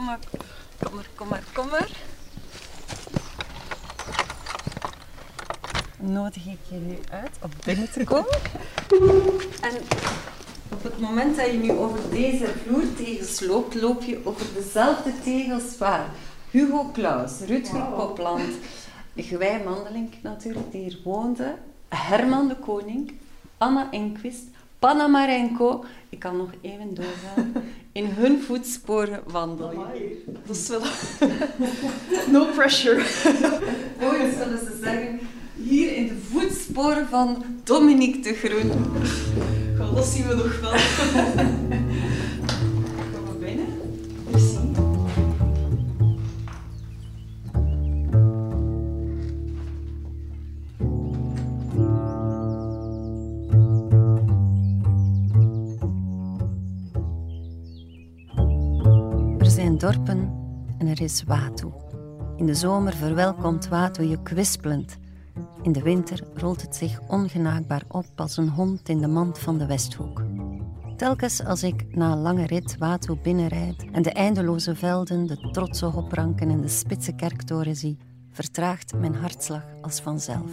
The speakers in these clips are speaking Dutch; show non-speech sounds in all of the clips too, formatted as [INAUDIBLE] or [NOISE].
kom maar, kom maar, kom maar, kom maar. Nodig ik je nu uit om binnen te komen. En op het moment dat je nu over deze vloertegels loopt, loop je over dezelfde tegels waar Hugo Claus, Rutger Popland, Gwij Mandelink natuurlijk, die hier woonde, Herman de Koning, Anna Enquist, Panamarenko, ik kan nog even doorgaan, in hun voetsporen wandelen. Dat is wel... [LAUGHS] no pressure. Ooit zullen ze zeggen, hier in de voetsporen van Dominique de Groen. Dat zien we nog wel. [LAUGHS] is. In de zomer verwelkomt Watu je kwispelend. In de winter rolt het zich ongenaakbaar op als een hond in de mand van de Westhoek. Telkens als ik na een lange rit Watu binnenrijd en de eindeloze velden, de trotse hopranken en de spitse kerktoren zie, vertraagt mijn hartslag als vanzelf.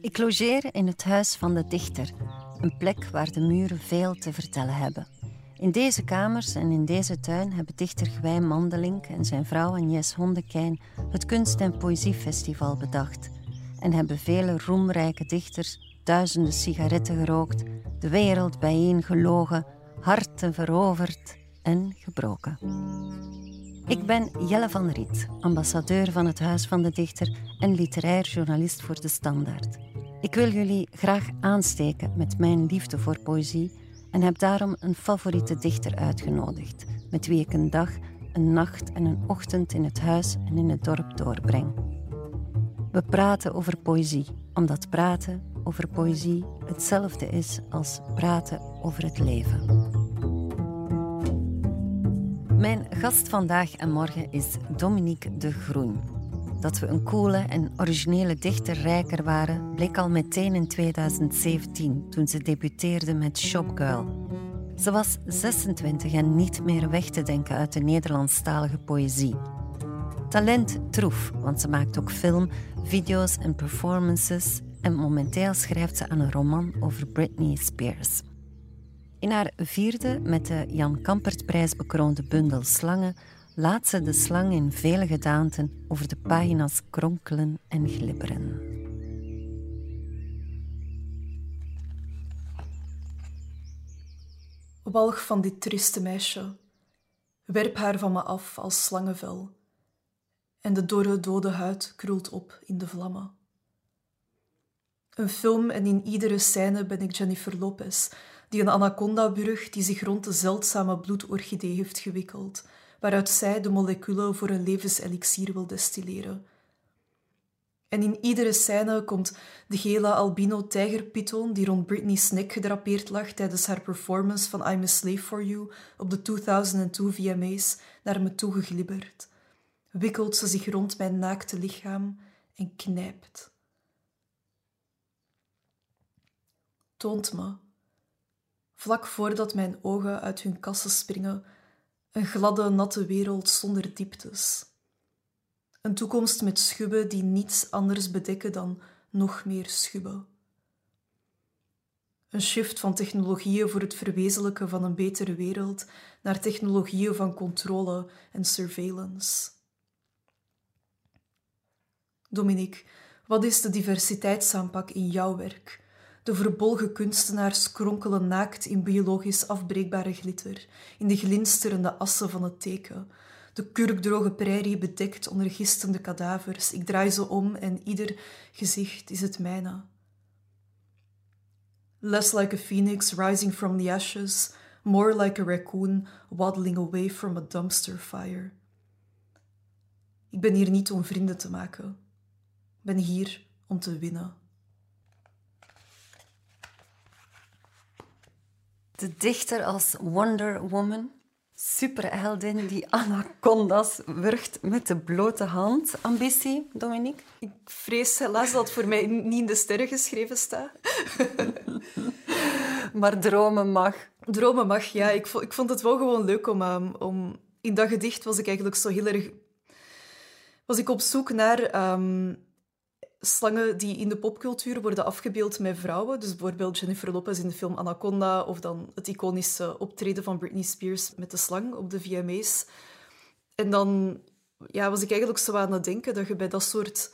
Ik logeer in het huis van de dichter, een plek waar de muren veel te vertellen hebben. In deze kamers en in deze tuin hebben dichter Gwij Mandelink en zijn vrouw Agnes Hondekijn het Kunst- en Poëziefestival bedacht en hebben vele roemrijke dichters duizenden sigaretten gerookt, de wereld bijeengelogen, harten veroverd en gebroken. Ik ben Jelle van Riet, ambassadeur van het Huis van de Dichter en literair journalist voor De Standaard. Ik wil jullie graag aansteken met mijn liefde voor poëzie en heb daarom een favoriete dichter uitgenodigd, met wie ik een dag, een nacht en een ochtend in het huis en in het dorp doorbreng. We praten over poëzie, omdat praten over poëzie hetzelfde is als praten over het leven. Mijn gast vandaag en morgen is Dominique de Groen. Dat we een coole en originele dichterrijker waren, bleek al meteen in 2017 toen ze debuteerde met Shopgirl. Ze was 26 en niet meer weg te denken uit de Nederlandstalige poëzie. Talent troef, want ze maakt ook film, video's en performances en momenteel schrijft ze aan een roman over Britney Spears. In haar vierde met de Jan Kampertprijs bekroonde bundel Slangen laat ze de slang in vele gedaanten over de pagina's kronkelen en glibberen. Walg van dit trieste meisje. Werp haar van me af als slangenvel. En de dorre dode huid krult op in de vlammen. Een film en in iedere scène ben ik Jennifer Lopez, die een anacondaburg die zich rond de zeldzame bloedorchidee heeft gewikkeld, waaruit zij de moleculen voor een levenselixier wil destilleren. En in iedere scène komt de gele albino tijgerpython die rond Britney's nek gedrapeerd lag tijdens haar performance van I'm a Slave for You op de 2002 VMA's naar me toe geglibberd. Wikkelt ze zich rond mijn naakte lichaam en knijpt. Toont me, vlak voordat mijn ogen uit hun kassen springen, een gladde, natte wereld zonder dieptes. Een toekomst met schubben die niets anders bedekken dan nog meer schubben. Een shift van technologieën voor het verwezenlijken van een betere wereld naar technologieën van controle en surveillance. Dominique, wat is de diversiteitsaanpak in jouw werk? De verbolgen kunstenaars kronkelen naakt in biologisch afbreekbare glitter, in de glinsterende assen van het teken. De kurkdroge prairie bedekt onder gistende kadavers. Ik draai ze om en ieder gezicht is het mijne. Less like a phoenix rising from the ashes, more like a raccoon waddling away from a dumpster fire. Ik ben hier niet om vrienden te maken. Ik ben hier om te winnen. De dichter als Wonder Woman, superheldin die [LAUGHS] anacondas wurgt met de blote hand. Ambitie, Dominique? Ik vrees helaas dat het voor mij niet in de sterren geschreven staat. [LAUGHS] Maar dromen mag. Dromen mag, ja. Ik vond, ik vond het wel gewoon leuk om, um, om in dat gedicht was ik eigenlijk zo heel erg... Was ik op zoek naar ehm, slangen die in de popcultuur worden afgebeeld met vrouwen. Dus bijvoorbeeld Jennifer Lopez in de film Anaconda, of dan het iconische optreden van Britney Spears met de slang op de VMA's. En dan ja, was ik eigenlijk zo aan het denken dat je bij dat soort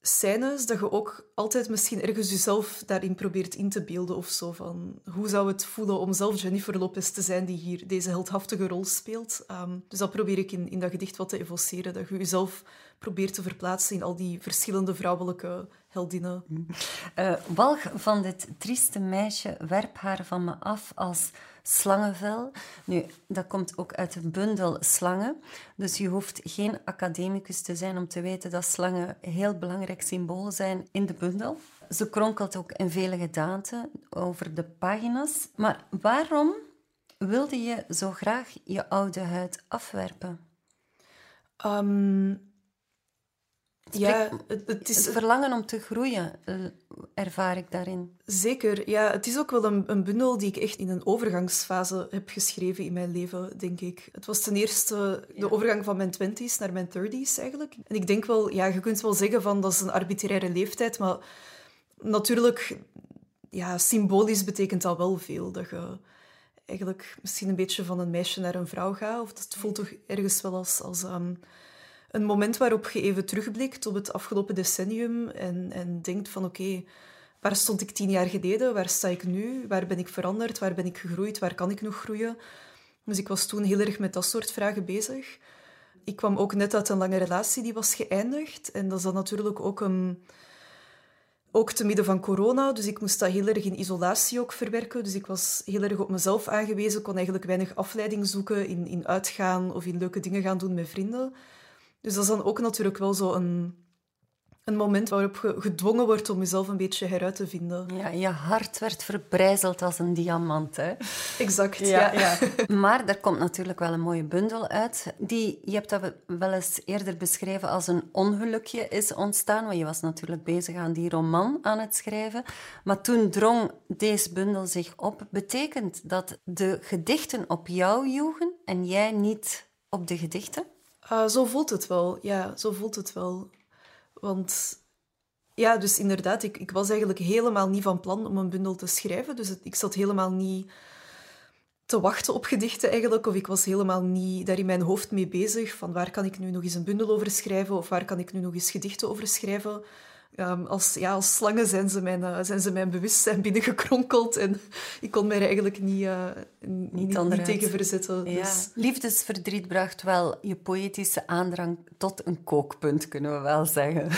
scènes, dat je ook altijd misschien ergens jezelf daarin probeert in te beelden of zo. Van, hoe zou het voelen om zelf Jennifer Lopez te zijn die hier deze heldhaftige rol speelt? Ehm, dus dat probeer ik in, in dat gedicht wat te evoceren. Dat je jezelf probeert te verplaatsen in al die verschillende vrouwelijke heldinnen. Uh, walg van dit trieste meisje werp haar van me af als slangenvel. Nu, dat komt ook uit de bundel Slangen. Dus je hoeft geen academicus te zijn om te weten dat slangen een heel belangrijk symbool zijn in de bundel. Ze kronkelt ook in vele gedaanten over de pagina's. Maar waarom wilde je zo graag je oude huid afwerpen? Ehm, ja, het, is... Het verlangen om te groeien, eh, ervaar ik daarin. Zeker, ja. Het is ook wel een, een, bundel die ik echt in een overgangsfase heb geschreven in mijn leven, denk ik. Het was ten eerste de overgang van mijn twenties naar mijn thirties, eigenlijk. En ik denk wel, ja, je kunt wel zeggen van dat is een arbitraire leeftijd, maar natuurlijk, ja, symbolisch betekent dat wel veel. Dat je eigenlijk misschien een beetje van een meisje naar een vrouw gaat. Of dat voelt toch ergens wel als... als um, een moment waarop je even terugblikt op het afgelopen decennium en, en denkt van oké, waar stond ik tien jaar geleden? Waar sta ik nu? Waar ben ik veranderd? Waar ben ik gegroeid? Waar kan ik nog groeien? Dus ik was toen heel erg met dat soort vragen bezig. Ik kwam ook net uit een lange relatie die was geëindigd. En dat is natuurlijk ook een... Ook te midden van corona, dus ik moest dat heel erg in isolatie ook verwerken. Dus ik was heel erg op mezelf aangewezen, kon eigenlijk weinig afleiding zoeken in, in uitgaan of in leuke dingen gaan doen met vrienden. Dus dat is dan ook natuurlijk wel zo een, een moment waarop je gedwongen wordt om jezelf een beetje heruit te vinden. Ja, je hart werd verbrijzeld als een diamant, hè? Exact, ja. ja. [LAUGHS] maar er komt natuurlijk wel een mooie bundel uit. Die, je hebt dat wel eens eerder beschreven als een ongelukje is ontstaan, want je was natuurlijk bezig aan die roman aan het schrijven. Maar toen drong deze bundel zich op. Betekent dat de gedichten op jou joegen en jij niet op de gedichten? Uh, zo voelt het wel, ja, zo voelt het wel. Want ja, dus inderdaad, ik, ik was eigenlijk helemaal niet van plan om een bundel te schrijven. Dus ik zat helemaal niet te wachten op gedichten eigenlijk. Of ik was helemaal niet daar in mijn hoofd mee bezig. Van waar kan ik nu nog eens een bundel over schrijven? Of waar kan ik nu nog eens gedichten over schrijven? Um, als, ja, als slangen zijn ze, mijn, uh, zijn ze mijn bewustzijn binnengekronkeld en ik kon mij er eigenlijk niet, uh, niet, niet, tegen verzetten. Ja. Dus... Liefdesverdriet bracht wel je poëtische aandrang tot een kookpunt, kunnen we wel zeggen.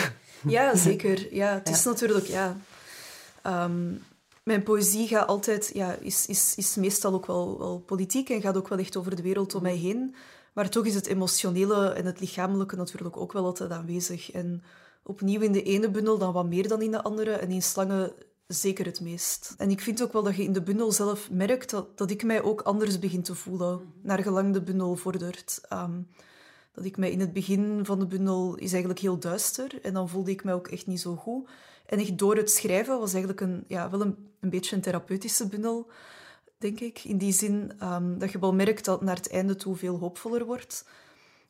Ja, zeker. Ja, het [LAUGHS] is natuurlijk... Ja, um, mijn poëzie gaat altijd, ja, is, is, is meestal ook wel, wel politiek en gaat ook wel echt over de wereld om mij heen. Maar toch is het emotionele en het lichamelijke natuurlijk ook wel altijd aanwezig. En opnieuw in de ene bundel dan wat meer dan in de andere. En in slangen zeker het meest. En ik vind ook wel dat je in de bundel zelf merkt dat, dat ik mij ook anders begin te voelen, naar gelang de bundel vordert. Ehm, dat ik mij in het begin van de bundel is eigenlijk heel duister en dan voelde ik mij ook echt niet zo goed. En echt door het schrijven was eigenlijk een, ja, wel een, een beetje een therapeutische bundel, denk ik. In die zin um, dat je wel merkt dat naar het einde toe veel hoopvoller wordt.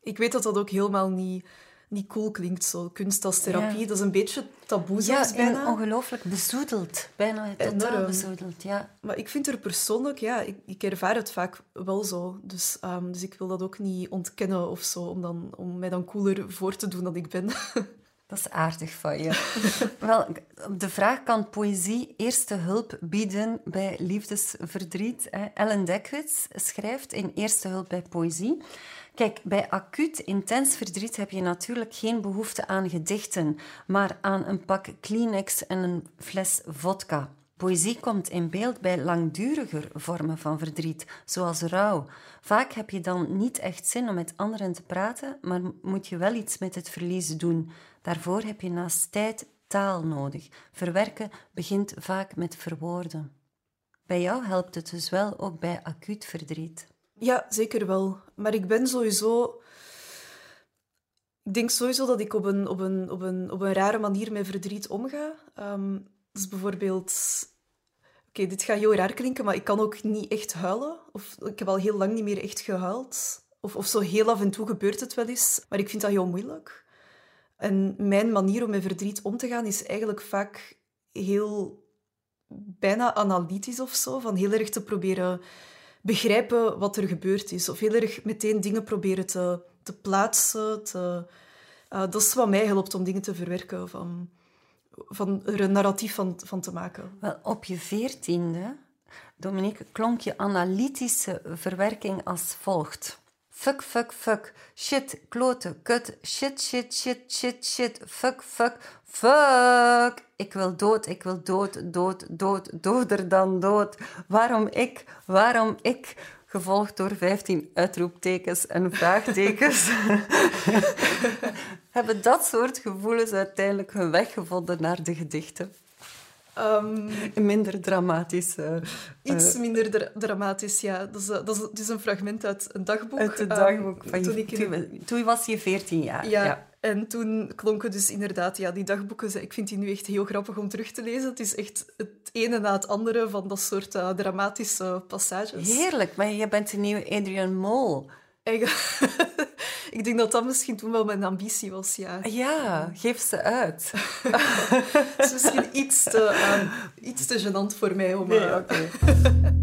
Ik weet dat dat ook helemaal niet niet cool klinkt. Zo. Kunst als therapie, dat is een beetje taboe zelfs ja, bijna. ongelooflijk bezoedeld. Bijna totaal bezoedeld, ja. Maar ik vind er persoonlijk, ja, ik, ik ervaar het vaak wel zo. Dus, um, dus ik wil dat ook niet ontkennen of zo, om, dan, om mij dan cooler voor te doen dan ik ben. [LAUGHS] Dat is aardig van je. [LAUGHS] Wel, op de vraag kan poëzie eerste hulp bieden bij liefdesverdriet. Ellen Dekwits schrijft in Eerste hulp bij poëzie. Kijk, bij acuut intens verdriet heb je natuurlijk geen behoefte aan gedichten, maar aan een pak Kleenex en een fles vodka. Poëzie komt in beeld bij langduriger vormen van verdriet, zoals rouw. Vaak heb je dan niet echt zin om met anderen te praten, maar moet je wel iets met het verlies doen. Daarvoor heb je naast tijd taal nodig. Verwerken begint vaak met verwoorden. Bij jou helpt het dus wel ook bij acuut verdriet. Ja, zeker wel. Maar ik ben sowieso... Ik denk sowieso dat ik op een, op een, op een, op een rare manier met verdriet omga. Um, dus bijvoorbeeld... Oké, dit gaat heel raar klinken, maar ik kan ook niet echt huilen. Of ik heb al heel lang niet meer echt gehuild. Of, of zo heel af en toe gebeurt het wel eens, maar ik vind dat heel moeilijk. En mijn manier om met verdriet om te gaan is eigenlijk vaak heel bijna analytisch of zo. Van heel erg te proberen begrijpen wat er gebeurd is. Of heel erg meteen dingen proberen te, te plaatsen. Te, uh, dat is wat mij helpt om dingen te verwerken. Van, van er een narratief van, van te maken. Wel, op je veertiende, Dominique, klonk je analytische verwerking als volgt. Fuck, fuck, fuck. Shit, klote, kut. Shit, shit, shit, shit, shit. Fuck, fuck, fuck. Ik wil dood, ik wil dood, dood, dood, doder dan dood. Waarom ik, waarom ik? Gevolgd door 15 uitroeptekens en vraagtekens. [LAUGHS] Hebben dat soort gevoelens uiteindelijk hun weg gevonden naar de gedichten? Um, minder dramatisch. Uh, iets minder dramatisch, ja. Dat is, dat, is, dat is, een fragment uit een dagboek. Uit het dagboek um, van toen, je, toen, was je 14 jaar. Ja, en toen klonken dus inderdaad ja, die dagboeken. Ik vind die nu echt heel grappig om terug te lezen. Het is echt het ene na het andere van dat soort uh, dramatische passages. Heerlijk, maar je bent de nieuwe Adrian Mole. [LAUGHS] ik denk dat dat misschien toen wel mijn ambitie was, ja. Ja, geef ze uit. [LAUGHS] Het is misschien iets te, um, iets te gênant voor mij om... Nee, uh... okay. [LAUGHS]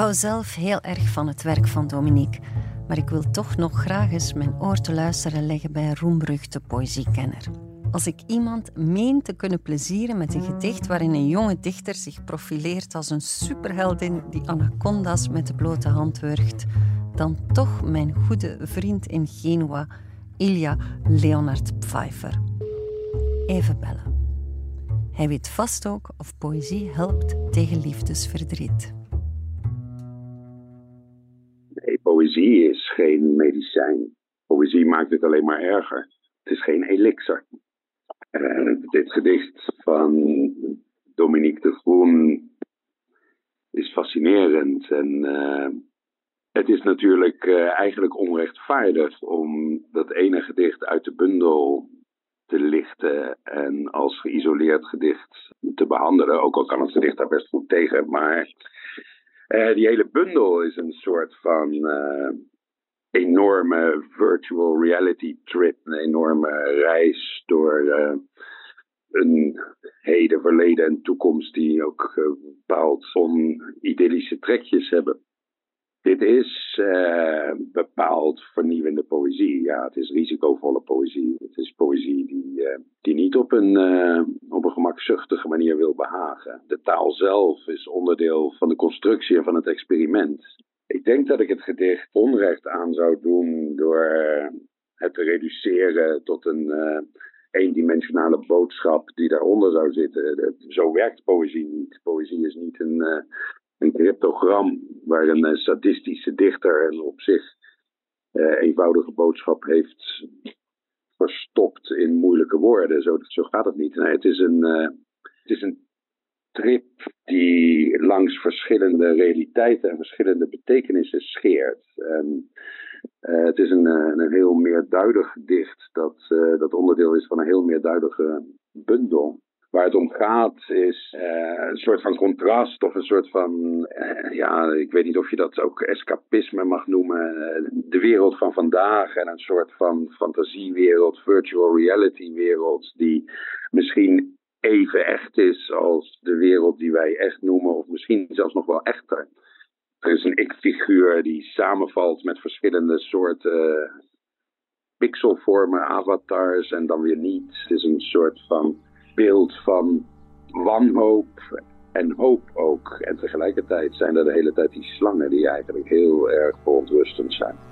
hou zelf heel erg van het werk van Dominique, maar ik wil toch nog graag eens mijn oor te luisteren leggen bij een roemruchte poëziekenner. Als ik iemand meen te kunnen plezieren met een gedicht waarin een jonge dichter zich profileert als een superheldin die anaconda's met de blote hand wurgt, dan toch mijn goede vriend in Genua, Ilja Leonard Pfeiffer. Even bellen. Hij weet vast ook of poëzie helpt tegen liefdesverdriet. Poëzie is geen medicijn. Poëzie maakt het alleen maar erger. Het is geen elixir. Dit gedicht van Dominique de Groen is fascinerend. En uh, het is natuurlijk uh, eigenlijk onrechtvaardig om dat ene gedicht uit de bundel te lichten en als geïsoleerd gedicht te behandelen. Ook al kan het gedicht daar best goed tegen. Maar uh, die hele bundel is een soort van uh, enorme virtual reality trip. Een enorme reis door uh, een heden, verleden en toekomst die ook bepaald onidyllische trekjes hebben. Dit is uh, bepaald vernieuwende poëzie. Ja, het is risicovolle poëzie. Het is poëzie die, uh, die niet op een, uh, op een gemakzuchtige manier wil behagen. De taal zelf is onderdeel van de constructie en van het experiment. Ik denk dat ik het gedicht onrecht aan zou doen door het te reduceren tot een eendimensionale boodschap die daaronder zou zitten. Zo werkt poëzie niet. Poëzie is niet een een cryptogram waar een uh, sadistische dichter een op zich uh, eenvoudige boodschap heeft verstopt in moeilijke woorden. Zo, zo gaat het niet. Nee, het, is een, uh, het is een trip die langs verschillende realiteiten en verschillende betekenissen scheert. Het is een, een heel meerduidig gedicht dat, dat onderdeel is van een heel meerduidige bundel. Waar het om gaat is uh, een soort van contrast of een soort van, uh, ja, ik weet niet of je dat ook escapisme mag noemen. Uh, de wereld van vandaag en een soort van fantasiewereld, virtual reality wereld, die misschien even echt is als de wereld die wij echt noemen, of misschien zelfs nog wel echter. Er is een ik-figuur die samenvalt met verschillende soorten pixelvormen, avatars en dan weer niet. Het is een soort van beeld van wanhoop en hoop ook. En tegelijkertijd zijn er de hele tijd die slangen die eigenlijk heel erg verontrustend zijn.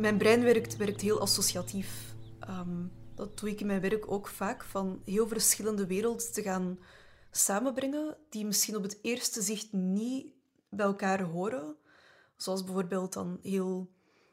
Mijn brein werkt, werkt heel associatief. Ehm, dat doe ik in mijn werk ook vaak, van heel verschillende werelden te gaan samenbrengen, die misschien op het eerste zicht niet bij elkaar horen. Zoals bijvoorbeeld dan heel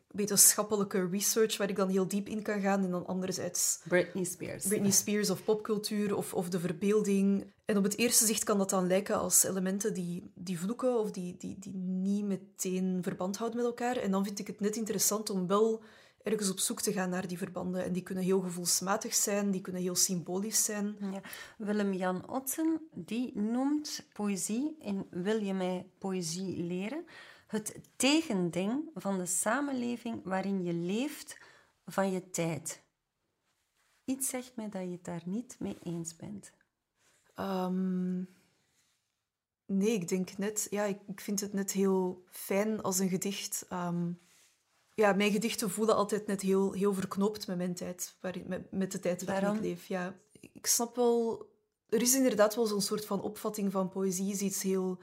wetenschappelijke research, waar ik dan heel diep in kan gaan. En dan anderzijds... Britney Spears. Britney Spears of popcultuur of, of de verbeelding. En op het eerste zicht kan dat dan lijken als elementen die, die vloeken of die, die, die niet meteen verband houden met elkaar. En dan vind ik het net interessant om wel ergens op zoek te gaan naar die verbanden. En die kunnen heel gevoelsmatig zijn, die kunnen heel symbolisch zijn. Ja. Willem-Jan Otsen, die noemt poëzie in Wil je mij poëzie leren? Het tegending van de samenleving waarin je leeft van je tijd. Iets zegt mij dat je het daar niet mee eens bent. Ehm, nee, ik denk net... Ja, ik, ik, vind het net heel fijn als een gedicht... Ehm, ja, mijn gedichten voelen altijd net heel, heel verknoopt met mijn tijd, waarin, met, met de tijd waarin ik leef. Ja, ik snap wel... Er is inderdaad wel zo'n soort van opvatting van poëzie, is iets heel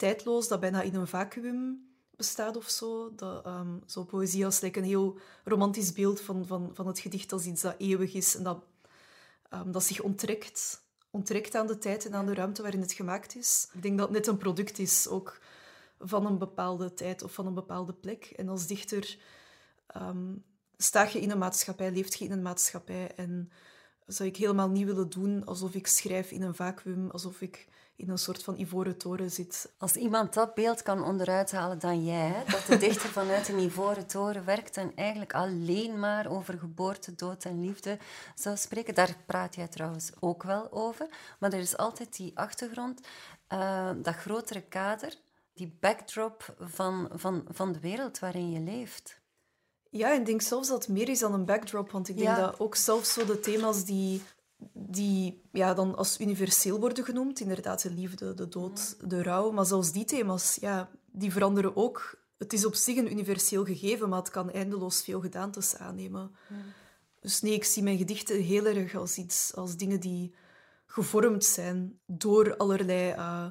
tijdloos, dat bijna in een vacuüm bestaat of zo. Dat, um, zo poëzie als like, een heel romantisch beeld van, van, van het gedicht als iets dat eeuwig is en dat, um, dat zich onttrekt, onttrekt aan de tijd en aan de ruimte waarin het gemaakt is. Ik denk dat het net een product is ook van een bepaalde tijd of van een bepaalde plek. En als dichter um, sta je in een maatschappij, leeft je in een maatschappij en zou ik helemaal niet willen doen alsof ik schrijf in een vacuüm, alsof ik in een soort van ivoren toren zit. Als iemand dat beeld kan onderuit halen dan jij, dat de dichter [LAUGHS] vanuit een ivoren toren werkt en eigenlijk alleen maar over geboorte, dood en liefde zou spreken, daar praat jij trouwens ook wel over. Maar er is altijd die achtergrond, uh, dat grotere kader, die backdrop van, van, van de wereld waarin je leeft. Ja, ik denk zelfs dat het meer is dan een backdrop. Want ik denk dat ook zelfs zo de thema's die, die ja, dan als universeel worden genoemd, inderdaad de liefde, de dood, de rouw, maar zelfs die thema's, ja, die veranderen ook. Het is op zich een universeel gegeven, maar het kan eindeloos veel gedaantes aannemen. Dus nee, ik zie mijn gedichten heel erg als iets, als dingen die gevormd zijn door allerlei uh,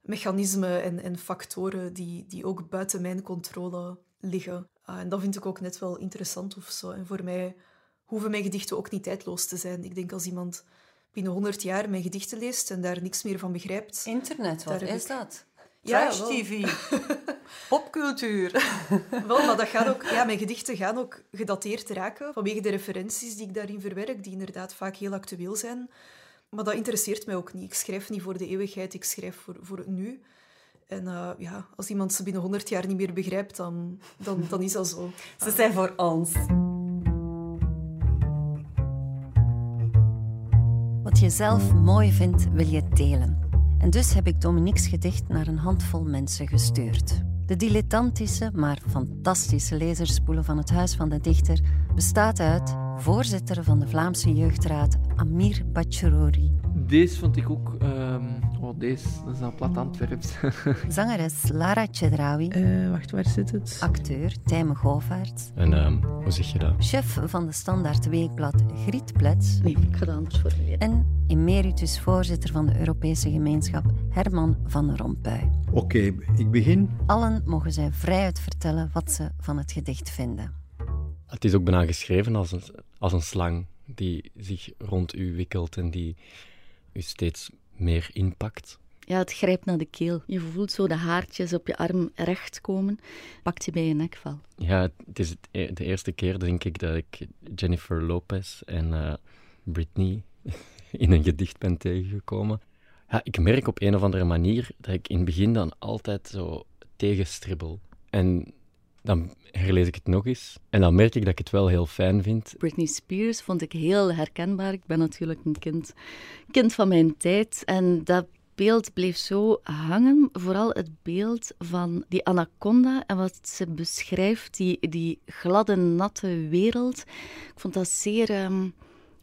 mechanismen en, en factoren die, die ook buiten mijn controle liggen. Ah, en dat vind ik ook net wel interessant of zo. En voor mij hoeven mijn gedichten ook niet tijdloos te zijn. Ik denk als iemand binnen 100 jaar mijn gedichten leest en daar niks meer van begrijpt. Internet, wat is dat? Ja, TV, [LAUGHS] popcultuur. [LAUGHS] wel, maar dat gaat ook, ja, [LAUGHS] mijn gedichten gaan ook gedateerd raken vanwege de referenties die ik daarin verwerk, die inderdaad vaak heel actueel zijn. Maar dat interesseert mij ook niet. Ik schrijf niet voor de eeuwigheid, ik schrijf voor, voor het nu. En uh, ja, als iemand ze binnen 100 jaar niet meer begrijpt, dan, dan, dan is dat zo. Ze zijn voor ons. Wat je zelf mooi vindt, wil je delen. En dus heb ik Dominique's gedicht naar een handvol mensen gestuurd. De dilettantische, maar fantastische lezerspoelen van het Huis van de Dichter bestaat uit voorzitter van de Vlaamse Jeugdraad Amir Bachirori. Deze vond ik ook Oh, deze, dat is een plat Antwerps. [LAUGHS] Zangeres Lara Chedraoui. Uh, wacht, waar zit het? Acteur Tijme Govaerts. En uh, hoe zeg je dat? Chef van de Standaard Weekblad Griet Plets. Nee, ik ga het anders formuleren. En emeritus voorzitter van de Europese gemeenschap Herman van Rompuy. Oké, okay, ik begin. Allen mogen zij vrijuit vertellen wat ze van het gedicht vinden. Het is ook bijna geschreven als een, als een slang die zich rond u wikkelt en die u steeds meer impact? Ja, het grijpt naar de keel. Je voelt zo de haartjes op je arm recht komen, pakt je bij je nekvel. Ja, het is e-, de eerste keer, denk ik, dat ik Jennifer Lopez en uh, Britney [LAUGHS] in een gedicht ben tegengekomen. Ja, ik merk op een of andere manier dat ik in het begin dan altijd zo tegenstribbel. En dan herlees ik het nog eens en dan merk ik dat ik het wel heel fijn vind. Britney Spears vond ik heel herkenbaar. Ik ben natuurlijk een kind, kind van mijn tijd en dat beeld bleef zo hangen. Vooral het beeld van die anaconda en wat ze beschrijft, die, die gladde, natte wereld. Ik vond dat zeer, um,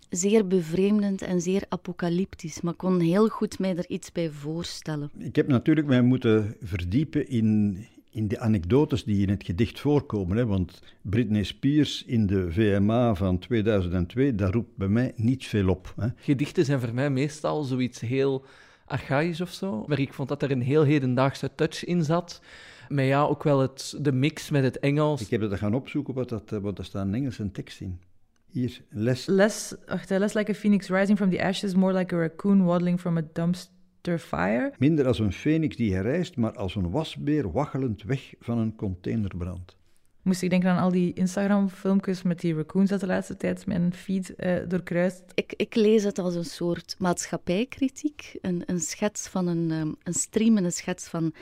zeer bevreemdend en zeer apocalyptisch. Maar ik kon heel goed mij er iets bij voorstellen. Ik heb natuurlijk mij moeten verdiepen in, in de anekdotes die in het gedicht voorkomen. Hè, want Britney Spears in de VMA van 2002, daar roept bij mij niet veel op. Hè. Gedichten zijn voor mij meestal zoiets heel archaïs of zo. Maar ik vond dat er een heel hedendaagse touch in zat. Maar ja, ook wel het, de mix met het Engels. Ik heb dat gaan opzoeken, wat, dat, wat er staat een Engelse tekst in. Hier, less. Less, less like a phoenix rising from the ashes, more like a raccoon waddling from a dumpster fire. Minder als een phoenix die herrijst, maar als een wasbeer waggelend weg van een containerbrand. Moest ik denken aan al die Instagram-filmpjes met die raccoons dat de laatste tijd mijn feed uh, doorkruist. Ik, ik, lees het als een soort maatschappijkritiek. Een, een schets van een, um, een streamende schets van,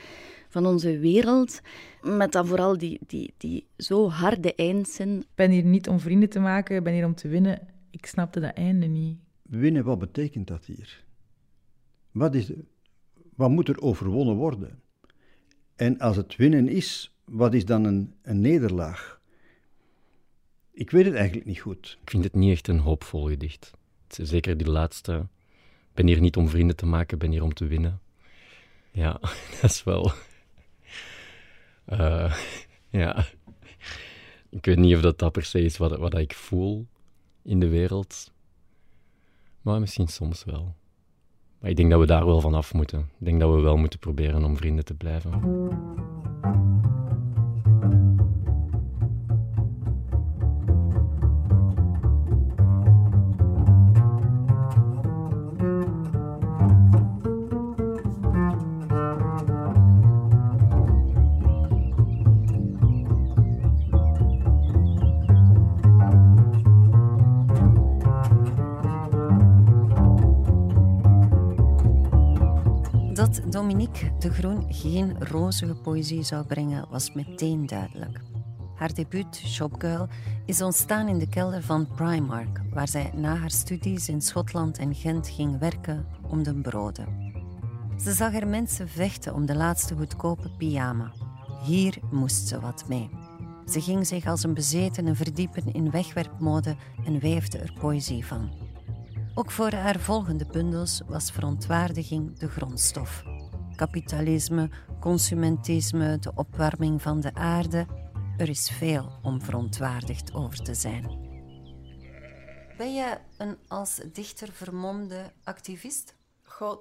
van onze wereld. Met dan vooral die, die, die zo harde eindzin. Ik ben hier niet om vrienden te maken, ik ben hier om te winnen. Ik snapte dat einde niet. Winnen, wat betekent dat hier? Wat, is, wat moet er overwonnen worden? En als het winnen is, wat is dan een, een nederlaag? Ik weet het eigenlijk niet goed. Ik vind het niet echt een hoopvol gedicht. Zeker die laatste. Ik ben hier niet om vrienden te maken, ik ben hier om te winnen. Ja, [LAUGHS] dat is wel. Uh, [LAUGHS] [LAUGHS] ja. Ik weet niet of dat, dat per se is wat, wat ik voel in de wereld. Maar misschien soms wel. Maar ik denk dat we daar wel van af moeten. Ik denk dat we wel moeten proberen om vrienden te blijven. De Groen geen rozige poëzie zou brengen, was meteen duidelijk. Haar debuut, Shopgirl, is ontstaan in de kelder van Primark, waar zij na haar studies in Schotland en Gent ging werken om de broden. Ze zag er mensen vechten om de laatste goedkope pyjama. Hier moest ze wat mee. Ze ging zich als een bezetene verdiepen in wegwerpmode en weefde er poëzie van. Ook voor haar volgende bundels was verontwaardiging de grondstof kapitalisme, consumentisme, de opwarming van de aarde. Er is veel om verontwaardigd over te zijn. Ben je een als dichter vermomde activist?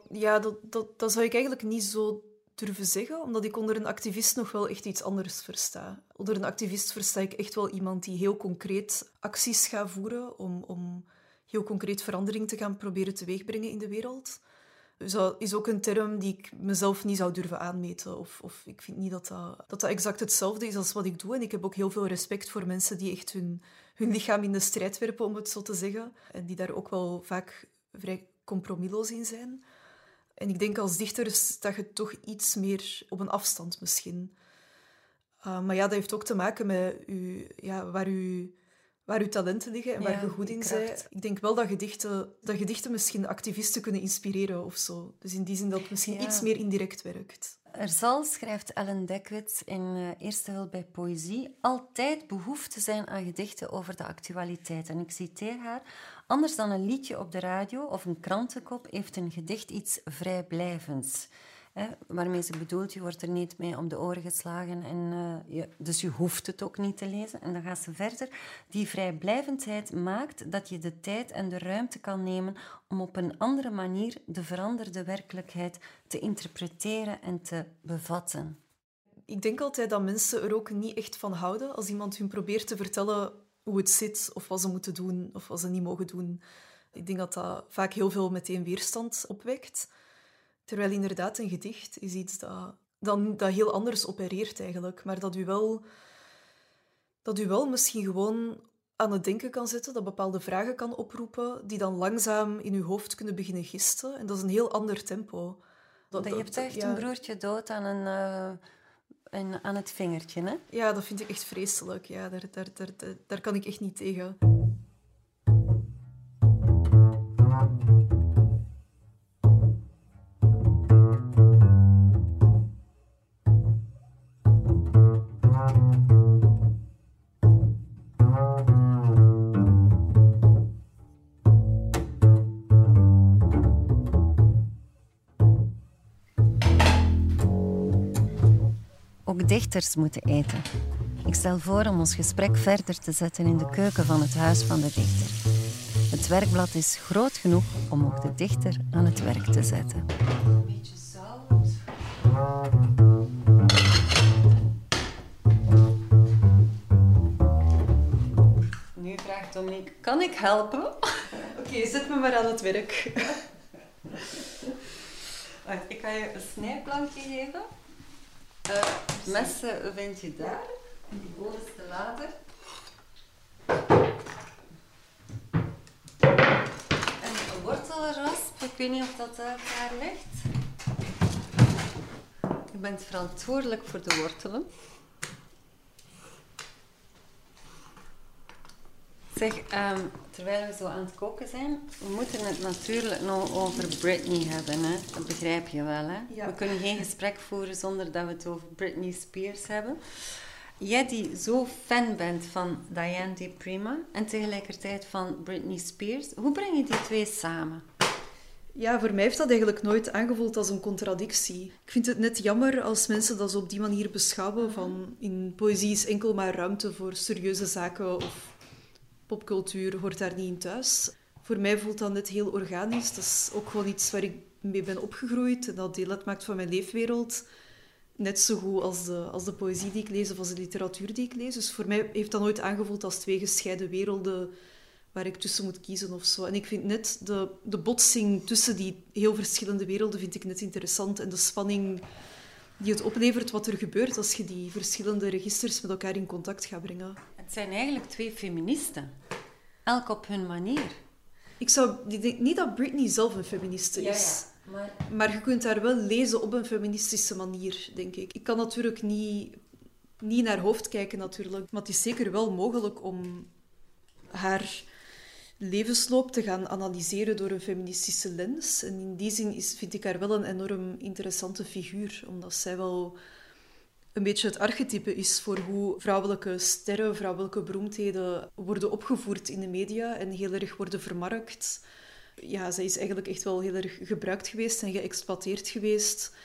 Ja, dat, dat, dat zou ik eigenlijk niet zo durven zeggen, omdat ik onder een activist nog wel echt iets anders versta. Onder een activist versta ik echt wel iemand die heel concreet acties gaat voeren om, om heel concreet verandering te gaan proberen teweegbrengen in de wereld. Dat is ook een term die ik mezelf niet zou durven aanmeten. Of, of ik vind niet dat dat, dat dat exact hetzelfde is als wat ik doe. En ik heb ook heel veel respect voor mensen die echt hun, hun lichaam in de strijd werpen, om het zo te zeggen. En die daar ook wel vaak vrij compromisloos in zijn. En ik denk als dichter sta je toch iets meer op een afstand misschien. Uh, maar ja, dat heeft ook te maken met ja, waar u waar uw talenten liggen en waar je goed in bent. Ik denk wel dat gedichten, dat gedichten misschien activisten kunnen inspireren of zo. Dus in die zin dat het misschien iets meer indirect werkt. Er zal, schrijft Ellen Dekwits in uh, Eerste Hulp bij Poëzie, altijd behoefte zijn aan gedichten over de actualiteit. En ik citeer haar: Anders dan een liedje op de radio of een krantenkop heeft een gedicht iets vrijblijvends. Hè, waarmee ze bedoelt, je wordt er niet mee om de oren geslagen. En, uh, je, dus je hoeft het ook niet te lezen. En dan gaat ze verder. Die vrijblijvendheid maakt dat je de tijd en de ruimte kan nemen om op een andere manier de veranderde werkelijkheid te interpreteren en te bevatten. Ik denk altijd dat mensen er ook niet echt van houden als iemand hun probeert te vertellen hoe het zit, of wat ze moeten doen, of wat ze niet mogen doen. Ik denk dat dat vaak heel veel meteen weerstand opwekt. Terwijl inderdaad een gedicht is iets dat, dat, dat heel anders opereert eigenlijk, maar dat u wel, dat u wel misschien gewoon aan het denken kan zetten, dat bepaalde vragen kan oproepen, die dan langzaam in uw hoofd kunnen beginnen gisten. En dat is een heel ander tempo. Dat, je hebt echt een broertje dood aan, een, uh, aan het vingertje, hè? Ja, dat vind ik echt vreselijk. Ja, daar, daar, daar, daar, daar kan ik echt niet tegen. Dichters moeten eten. Ik stel voor om ons gesprek verder te zetten in de keuken van het huis van de dichter. Het werkblad is groot genoeg om ook de dichter aan het werk te zetten. Een beetje zout. Nu vraagt Dominique, kan ik helpen? Oké, zet me maar aan het werk. Wacht, ik ga je een snijplankje geven. Eh, messen vind je daar, in die bovenste lader. En een wortelrasp, ik weet niet of dat daar, daar ligt. Je bent verantwoordelijk voor de wortelen. Zeg, ehm, terwijl we zo aan het koken zijn, we moeten het natuurlijk nog over Britney hebben. Hè? Dat begrijp je wel, hè? Ja. We kunnen geen gesprek voeren zonder dat we het over Britney Spears hebben. Jij die zo fan bent van Diane Di Prima en tegelijkertijd van Britney Spears, hoe breng je die twee samen? Ja, voor mij heeft dat eigenlijk nooit aangevoeld als een contradictie. Ik vind het net jammer als mensen dat zo op die manier beschouwen van in poëzie is enkel maar ruimte voor serieuze zaken of popcultuur hoort daar niet in thuis. Voor mij voelt dat net heel organisch. Dat is ook gewoon iets waar ik mee ben opgegroeid en dat deel uitmaakt van mijn leefwereld. Net zo goed als de, als de poëzie die ik lees of als de literatuur die ik lees. Dus voor mij heeft dat nooit aangevoeld als twee gescheiden werelden waar ik tussen moet kiezen of zo. En ik vind net de, de botsing tussen die heel verschillende werelden vind ik net interessant. En de spanning die het oplevert wat er gebeurt als je die verschillende registers met elkaar in contact gaat brengen. Het zijn eigenlijk twee feministen. Elk op hun manier. Ik zou ik denk niet dat Britney zelf een feministe is. Maar Maar je kunt haar wel lezen op een feministische manier, denk ik. Ik kan natuurlijk niet, niet naar hoofd kijken, natuurlijk. Maar het is zeker wel mogelijk om haar levensloop te gaan analyseren door een feministische lens. En in die zin is, vind ik haar wel een enorm interessante figuur, omdat zij wel een beetje het archetype is voor hoe vrouwelijke sterren, vrouwelijke beroemdheden worden opgevoerd in de media en heel erg worden vermarkt. Ja, zij is eigenlijk echt wel heel erg gebruikt geweest en geëxploiteerd geweest.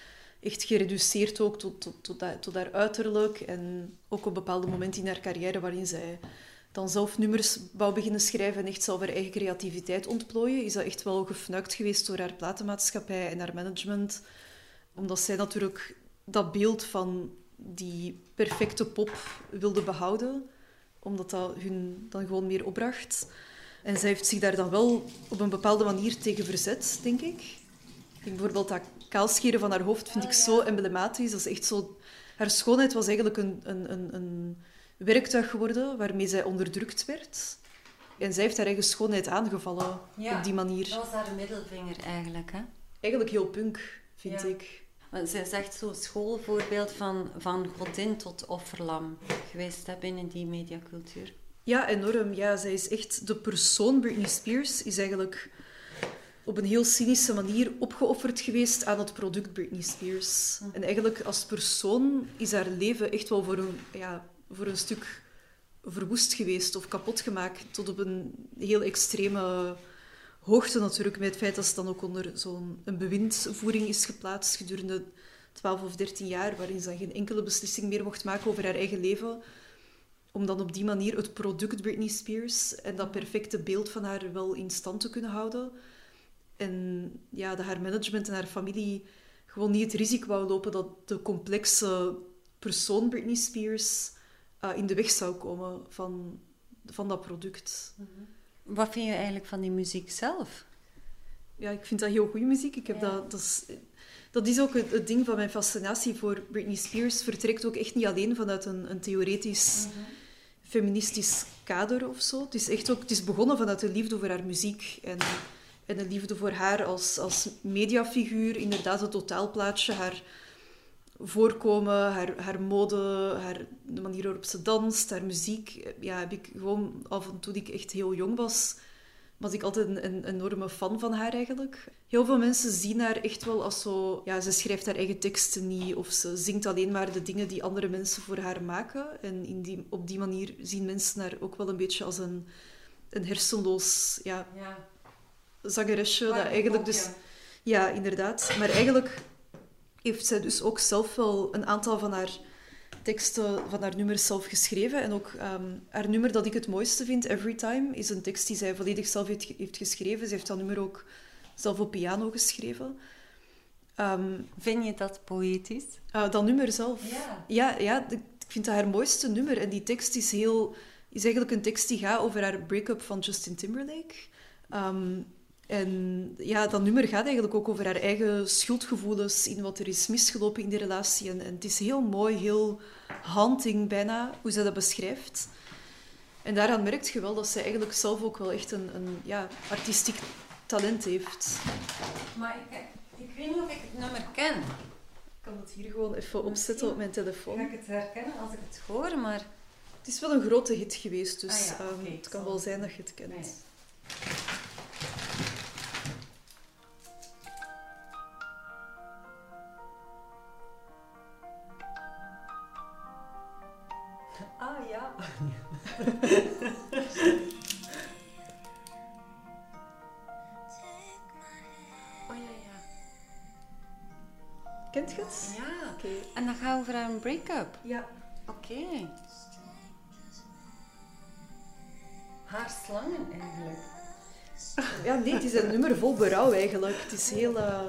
Echt gereduceerd ook tot, tot, tot, tot haar uiterlijk. En ook op bepaalde momenten in haar carrière waarin zij dan zelf nummers wou beginnen schrijven en echt zelf haar eigen creativiteit ontplooien, is dat echt wel gefnuikt geweest door haar platenmaatschappij en haar management. Omdat zij natuurlijk dat beeld van die perfecte pop wilde behouden, omdat dat hun dan gewoon meer opbracht. En zij heeft zich daar dan wel op een bepaalde manier tegen verzet, denk ik. Ik denk bijvoorbeeld dat kaalscheren van haar hoofd vind ik zo emblematisch. Dat is echt zo... Haar schoonheid was eigenlijk een, een, een, een werktuig geworden waarmee zij onderdrukt werd. En zij heeft haar eigen schoonheid aangevallen Ja, op die manier. dat was haar middelvinger eigenlijk, hè? Eigenlijk heel punk, vind Ja. ik. Want zij is echt zo'n schoolvoorbeeld van, van godin tot offerlam geweest hè, binnen die mediacultuur. Ja, enorm. Ja, zij is echt de persoon Britney Spears is eigenlijk op een heel cynische manier opgeofferd geweest aan het product Britney Spears. En eigenlijk als persoon is haar leven echt wel voor een, ja, voor een stuk verwoest geweest of kapot gemaakt tot op een heel extreme hoogte natuurlijk met het feit dat ze dan ook onder zo'n bewindvoering is geplaatst gedurende 12 of 13 jaar waarin ze dan geen enkele beslissing meer mocht maken over haar eigen leven om dan op die manier het product Britney Spears en dat perfecte beeld van haar wel in stand te kunnen houden. En ja, dat haar management en haar familie gewoon niet het risico wou lopen dat de complexe persoon Britney Spears eh, in de weg zou komen van, van dat product. Wat vind je eigenlijk van die muziek zelf? Ja, ik vind dat heel goede muziek. Ik heb Ja. dat, dat, is, dat is ook het, het ding van mijn fascinatie voor Britney Spears. Vertrekt ook echt niet alleen vanuit een, een theoretisch feministisch kader of zo. Het is echt ook, het is begonnen vanuit een liefde voor haar muziek en, en een liefde voor haar als, als mediafiguur. Inderdaad, het totaalplaatje, haar voorkomen, haar, haar mode, haar, de manier waarop ze danst, haar muziek. Ja, heb ik gewoon al van toen ik echt heel jong was, was ik altijd een, een enorme fan van haar eigenlijk. Heel veel mensen zien haar echt wel als zo... Ja, ze schrijft haar eigen teksten niet of ze zingt alleen maar de dingen die andere mensen voor haar maken. En in die, op die manier zien mensen haar ook wel een beetje als een, een hersenloos ja, Ja, zangeresje. Dat eigenlijk dus... Ja, inderdaad. Maar eigenlijk heeft zij dus ook zelf wel een aantal van haar teksten van haar nummers zelf geschreven. En ook ehm, haar nummer dat ik het mooiste vind, Every Time, is een tekst die zij volledig zelf heeft, heeft geschreven. Ze heeft dat nummer ook zelf op piano geschreven. Ehm, vind je dat poëtisch? Uh, dat nummer zelf? Ja. Ja, ja, ik vind dat haar mooiste nummer. En die tekst is, heel, is eigenlijk een tekst die gaat over haar break-up van Justin Timberlake. Ehm, en ja, dat nummer gaat eigenlijk ook over haar eigen schuldgevoelens in wat er is misgelopen in die relatie. En, en het is heel mooi, heel haunting bijna, hoe ze dat beschrijft. En daaraan merkt je wel dat ze eigenlijk zelf ook wel echt een, een ja, artistiek talent heeft. Maar ik, ik weet niet of ik het nummer ken. Ik kan het hier gewoon even opzetten op mijn telefoon. Ga ik het herkennen als ik het hoor, maar... Het is wel een grote hit geweest, dus ah, ja, um, het kan wel zijn dat je het kent. Nee. [LAUGHS] Ah ja. Kent je het? Ja. Oké. En dan gaan we over een break-up? Ja. Oké. Haar slangen eigenlijk. Ja, nee, het is een nummer vol berouw eigenlijk. Het is heel... Uh...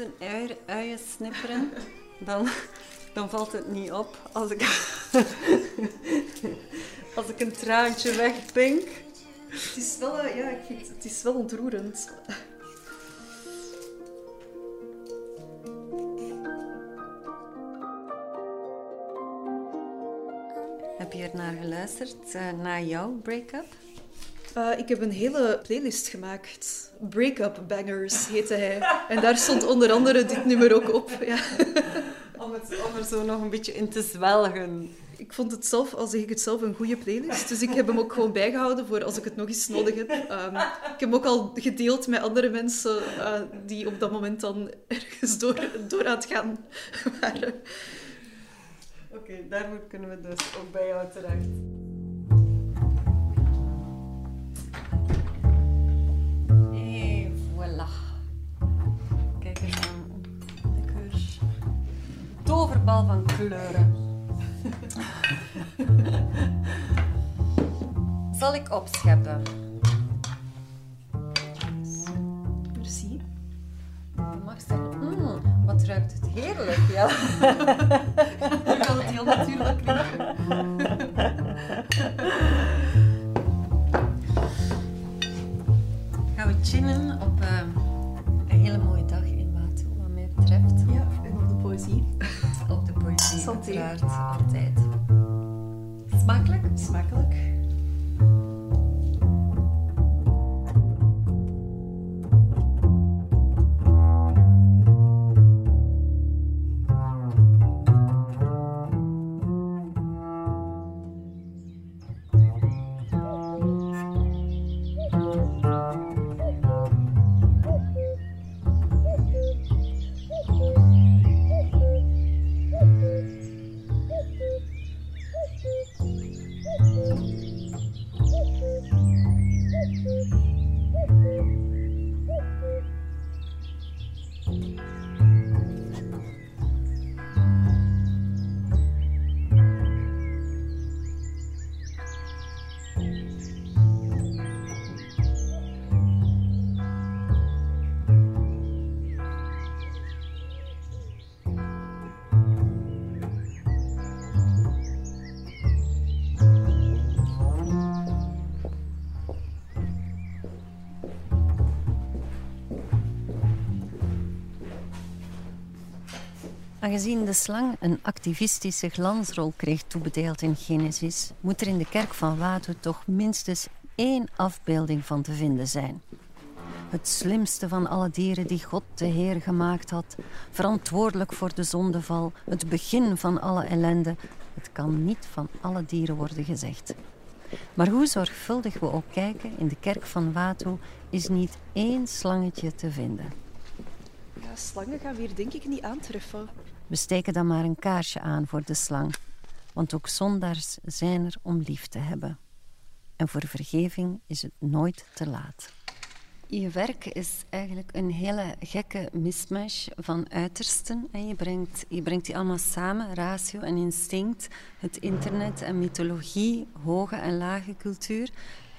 tussen uien, uien snipperen, dan, dan valt het niet op als ik, [LAUGHS] als ik een traantje wegpink. Het is wel, eh, ja, ik vind, het is wel ontroerend. Heb je er naar geluisterd, uh, naar jouw break-up? Uh, ik heb een hele playlist gemaakt. Breakup Bangers heette hij. En daar stond onder andere dit nummer ook op. Ja. [LAUGHS] Om, het, om er zo nog een beetje in te zwelgen. Ik vond het zelf, al zeg ik het zelf, een goede playlist. Dus ik heb hem ook gewoon bijgehouden voor als ik het nog eens nodig heb. Um, ik heb hem ook al gedeeld met andere mensen uh, die op dat moment dan ergens door, door aan het gaan waren. Oké, okay, daar kunnen we dus ook bij jou terecht. Kijk eens aan. Lekker. Toverbal van kleuren. [LAUGHS] Zal ik opscheppen? Merci. Je mag zeggen, mm, wat ruikt het heerlijk, ja. [LAUGHS] Je kan het heel natuurlijk drinken. [LAUGHS] chillen op uh, een hele mooie dag in Watu, wat mij betreft. Ja, en op de poëzie. Op de poëzie, Santé. uiteraard, altijd. Smakelijk? Smakelijk. Aangezien de slang een activistische glansrol kreeg toebedeeld in Genesis, moet er in de kerk van Watu toch minstens één afbeelding van te vinden zijn. Het slimste van alle dieren die God de Heer gemaakt had, verantwoordelijk voor de zondeval, het begin van alle ellende. Het kan niet van alle dieren worden gezegd. Maar hoe zorgvuldig we ook kijken, in de kerk van Watu is niet één slangetje te vinden. Slangen gaan we hier denk ik niet aantreffen. We steken dan maar een kaarsje aan voor de slang, want ook zondaars zijn er om lief te hebben. En voor vergeving is het nooit te laat. Je werk is eigenlijk een hele gekke mismatch van uitersten. Je brengt, je brengt die allemaal samen, ratio en instinct, het internet en mythologie, hoge en lage cultuur,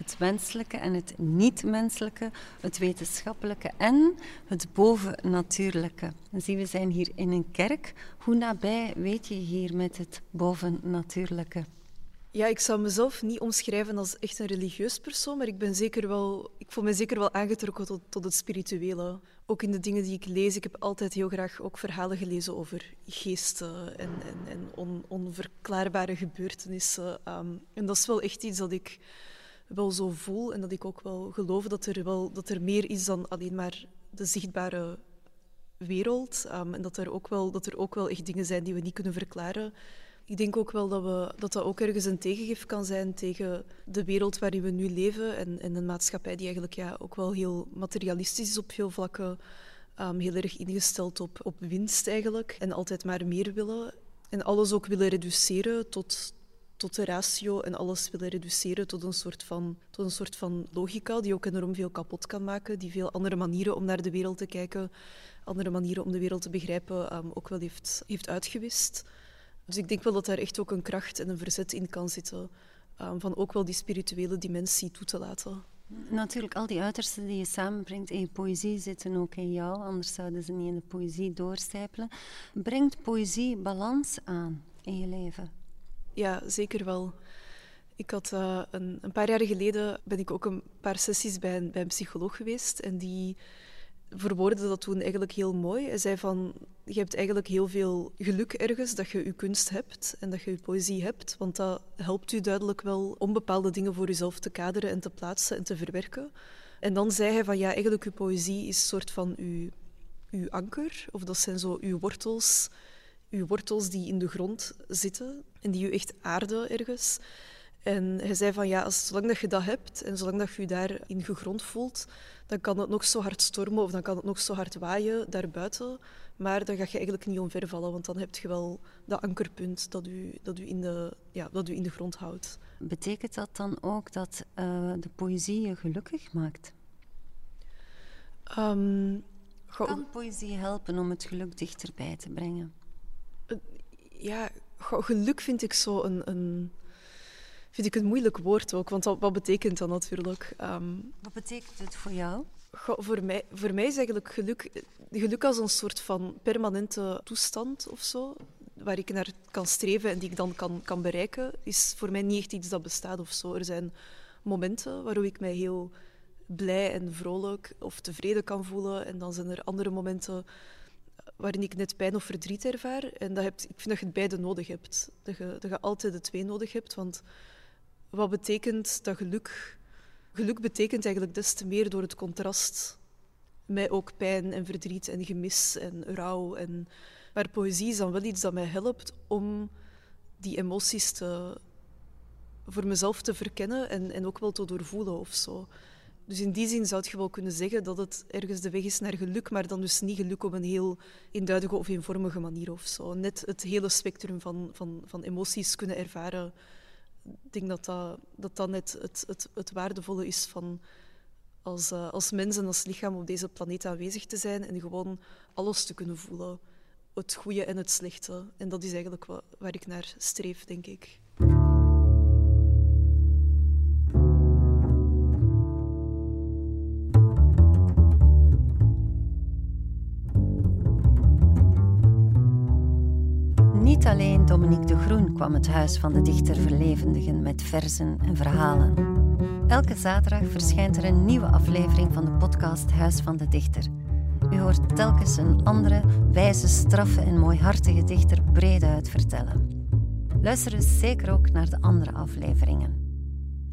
het menselijke en het niet-menselijke, het wetenschappelijke en het bovennatuurlijke. Zie, we zijn hier in een kerk. Hoe nabij weet je hier met het bovennatuurlijke? Ja, ik zou mezelf niet omschrijven als echt een religieus persoon, maar ik, ben zeker wel, ik voel me zeker wel aangetrokken tot, tot het spirituele. Ook in de dingen die ik lees. Ik heb altijd heel graag ook verhalen gelezen over geesten en, en, en on, onverklaarbare gebeurtenissen. Ehm, en dat is wel echt iets dat ik wel zo voel en dat ik ook wel geloof dat er, wel, dat er meer is dan alleen maar de zichtbare wereld. Um, en dat er, ook wel, dat er ook wel echt dingen zijn die we niet kunnen verklaren. Ik denk ook wel dat, we, dat dat ook ergens een tegengif kan zijn tegen de wereld waarin we nu leven en, en een maatschappij die eigenlijk ja, ook wel heel materialistisch is op veel vlakken. Um, heel erg ingesteld op, op winst eigenlijk en altijd maar meer willen. En alles ook willen reduceren tot, tot de ratio en alles willen reduceren tot een, soort van, tot een soort van logica die ook enorm veel kapot kan maken, die veel andere manieren om naar de wereld te kijken, andere manieren om de wereld te begrijpen, um, ook wel heeft, heeft uitgewist. Dus ik denk wel dat daar echt ook een kracht en een verzet in kan zitten. Um, van ook wel die spirituele dimensie toe te laten. Natuurlijk, al die uitersten die je samenbrengt in je poëzie zitten ook in jou, anders zouden ze niet in de poëzie doorstijpelen. Brengt poëzie balans aan in je leven? Ja, zeker wel. Ik had uh, een, een, paar jaar geleden ben ik ook een paar sessies bij een, bij een psycholoog geweest en die verwoordde dat toen eigenlijk heel mooi. Hij zei van, je hebt eigenlijk heel veel geluk ergens dat je je kunst hebt en dat je je poëzie hebt, want dat helpt u duidelijk wel om bepaalde dingen voor jezelf te kaderen en te plaatsen en te verwerken. En dan zei hij van, ja, eigenlijk je poëzie is een soort van uw, uw anker, of dat zijn zo uw wortels, uw wortels die in de grond zitten en die u echt aarden ergens. En hij zei van ja, als, zolang dat je dat hebt en zolang dat je je daarin gegrond voelt, dan kan het nog zo hard stormen of dan kan het nog zo hard waaien daarbuiten. Maar dan ga je eigenlijk niet omvervallen, want dan heb je wel dat ankerpunt dat u, dat u, in, de, ja, dat u in de grond houdt. Betekent dat dan ook dat uh, de poëzie je gelukkig maakt? Um, kan poëzie helpen om het geluk dichterbij te brengen? Ja, geluk vind ik zo een, een vind ik een moeilijk woord ook, want wat betekent dat natuurlijk? Um, wat betekent het voor jou? voor, mij, voor mij is eigenlijk geluk, geluk als een soort van permanente toestand of zo, waar ik naar kan streven en die ik dan kan, kan bereiken, is voor mij niet echt iets dat bestaat of zo. Er zijn momenten waarop ik mij heel blij en vrolijk of tevreden kan voelen. En dan zijn er andere momenten waarin ik net pijn of verdriet ervaar. En dat ik vind dat je het beide nodig hebt. Dat je, dat je altijd de twee nodig hebt. Want wat betekent dat geluk? Geluk betekent eigenlijk des te meer door het contrast met ook pijn en verdriet en gemis en rouw. En... Maar poëzie is dan wel iets dat mij helpt om die emoties te, voor mezelf te verkennen en, en ook wel te doorvoelen of zo. Dus in die zin zou je wel kunnen zeggen dat het ergens de weg is naar geluk, maar dan dus niet geluk op een heel eenduidige of eenvormige manier of zo. Net het hele spectrum van, van, van emoties kunnen ervaren ik denk dat dat, dat, dat net het, het, het waardevolle is van als, uh, als mens en als lichaam op deze planeet aanwezig te zijn en gewoon alles te kunnen voelen. Het goede en het slechte. En dat is eigenlijk waar ik naar streef, denk ik. Dominique de Groen kwam het Huis van de Dichter verlevendigen met verzen en verhalen. Elke zaterdag verschijnt er een nieuwe aflevering van de podcast Huis van de Dichter. U hoort telkens een andere, wijze, straffe en mooihartige dichter breed uit vertellen. Luister dus zeker ook naar de andere afleveringen.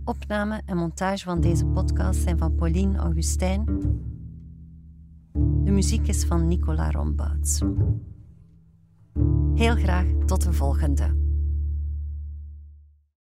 Opname en montage van deze podcast zijn van Pauline Augustijn. De muziek is van Nicola Rombouts. Heel graag tot de volgende.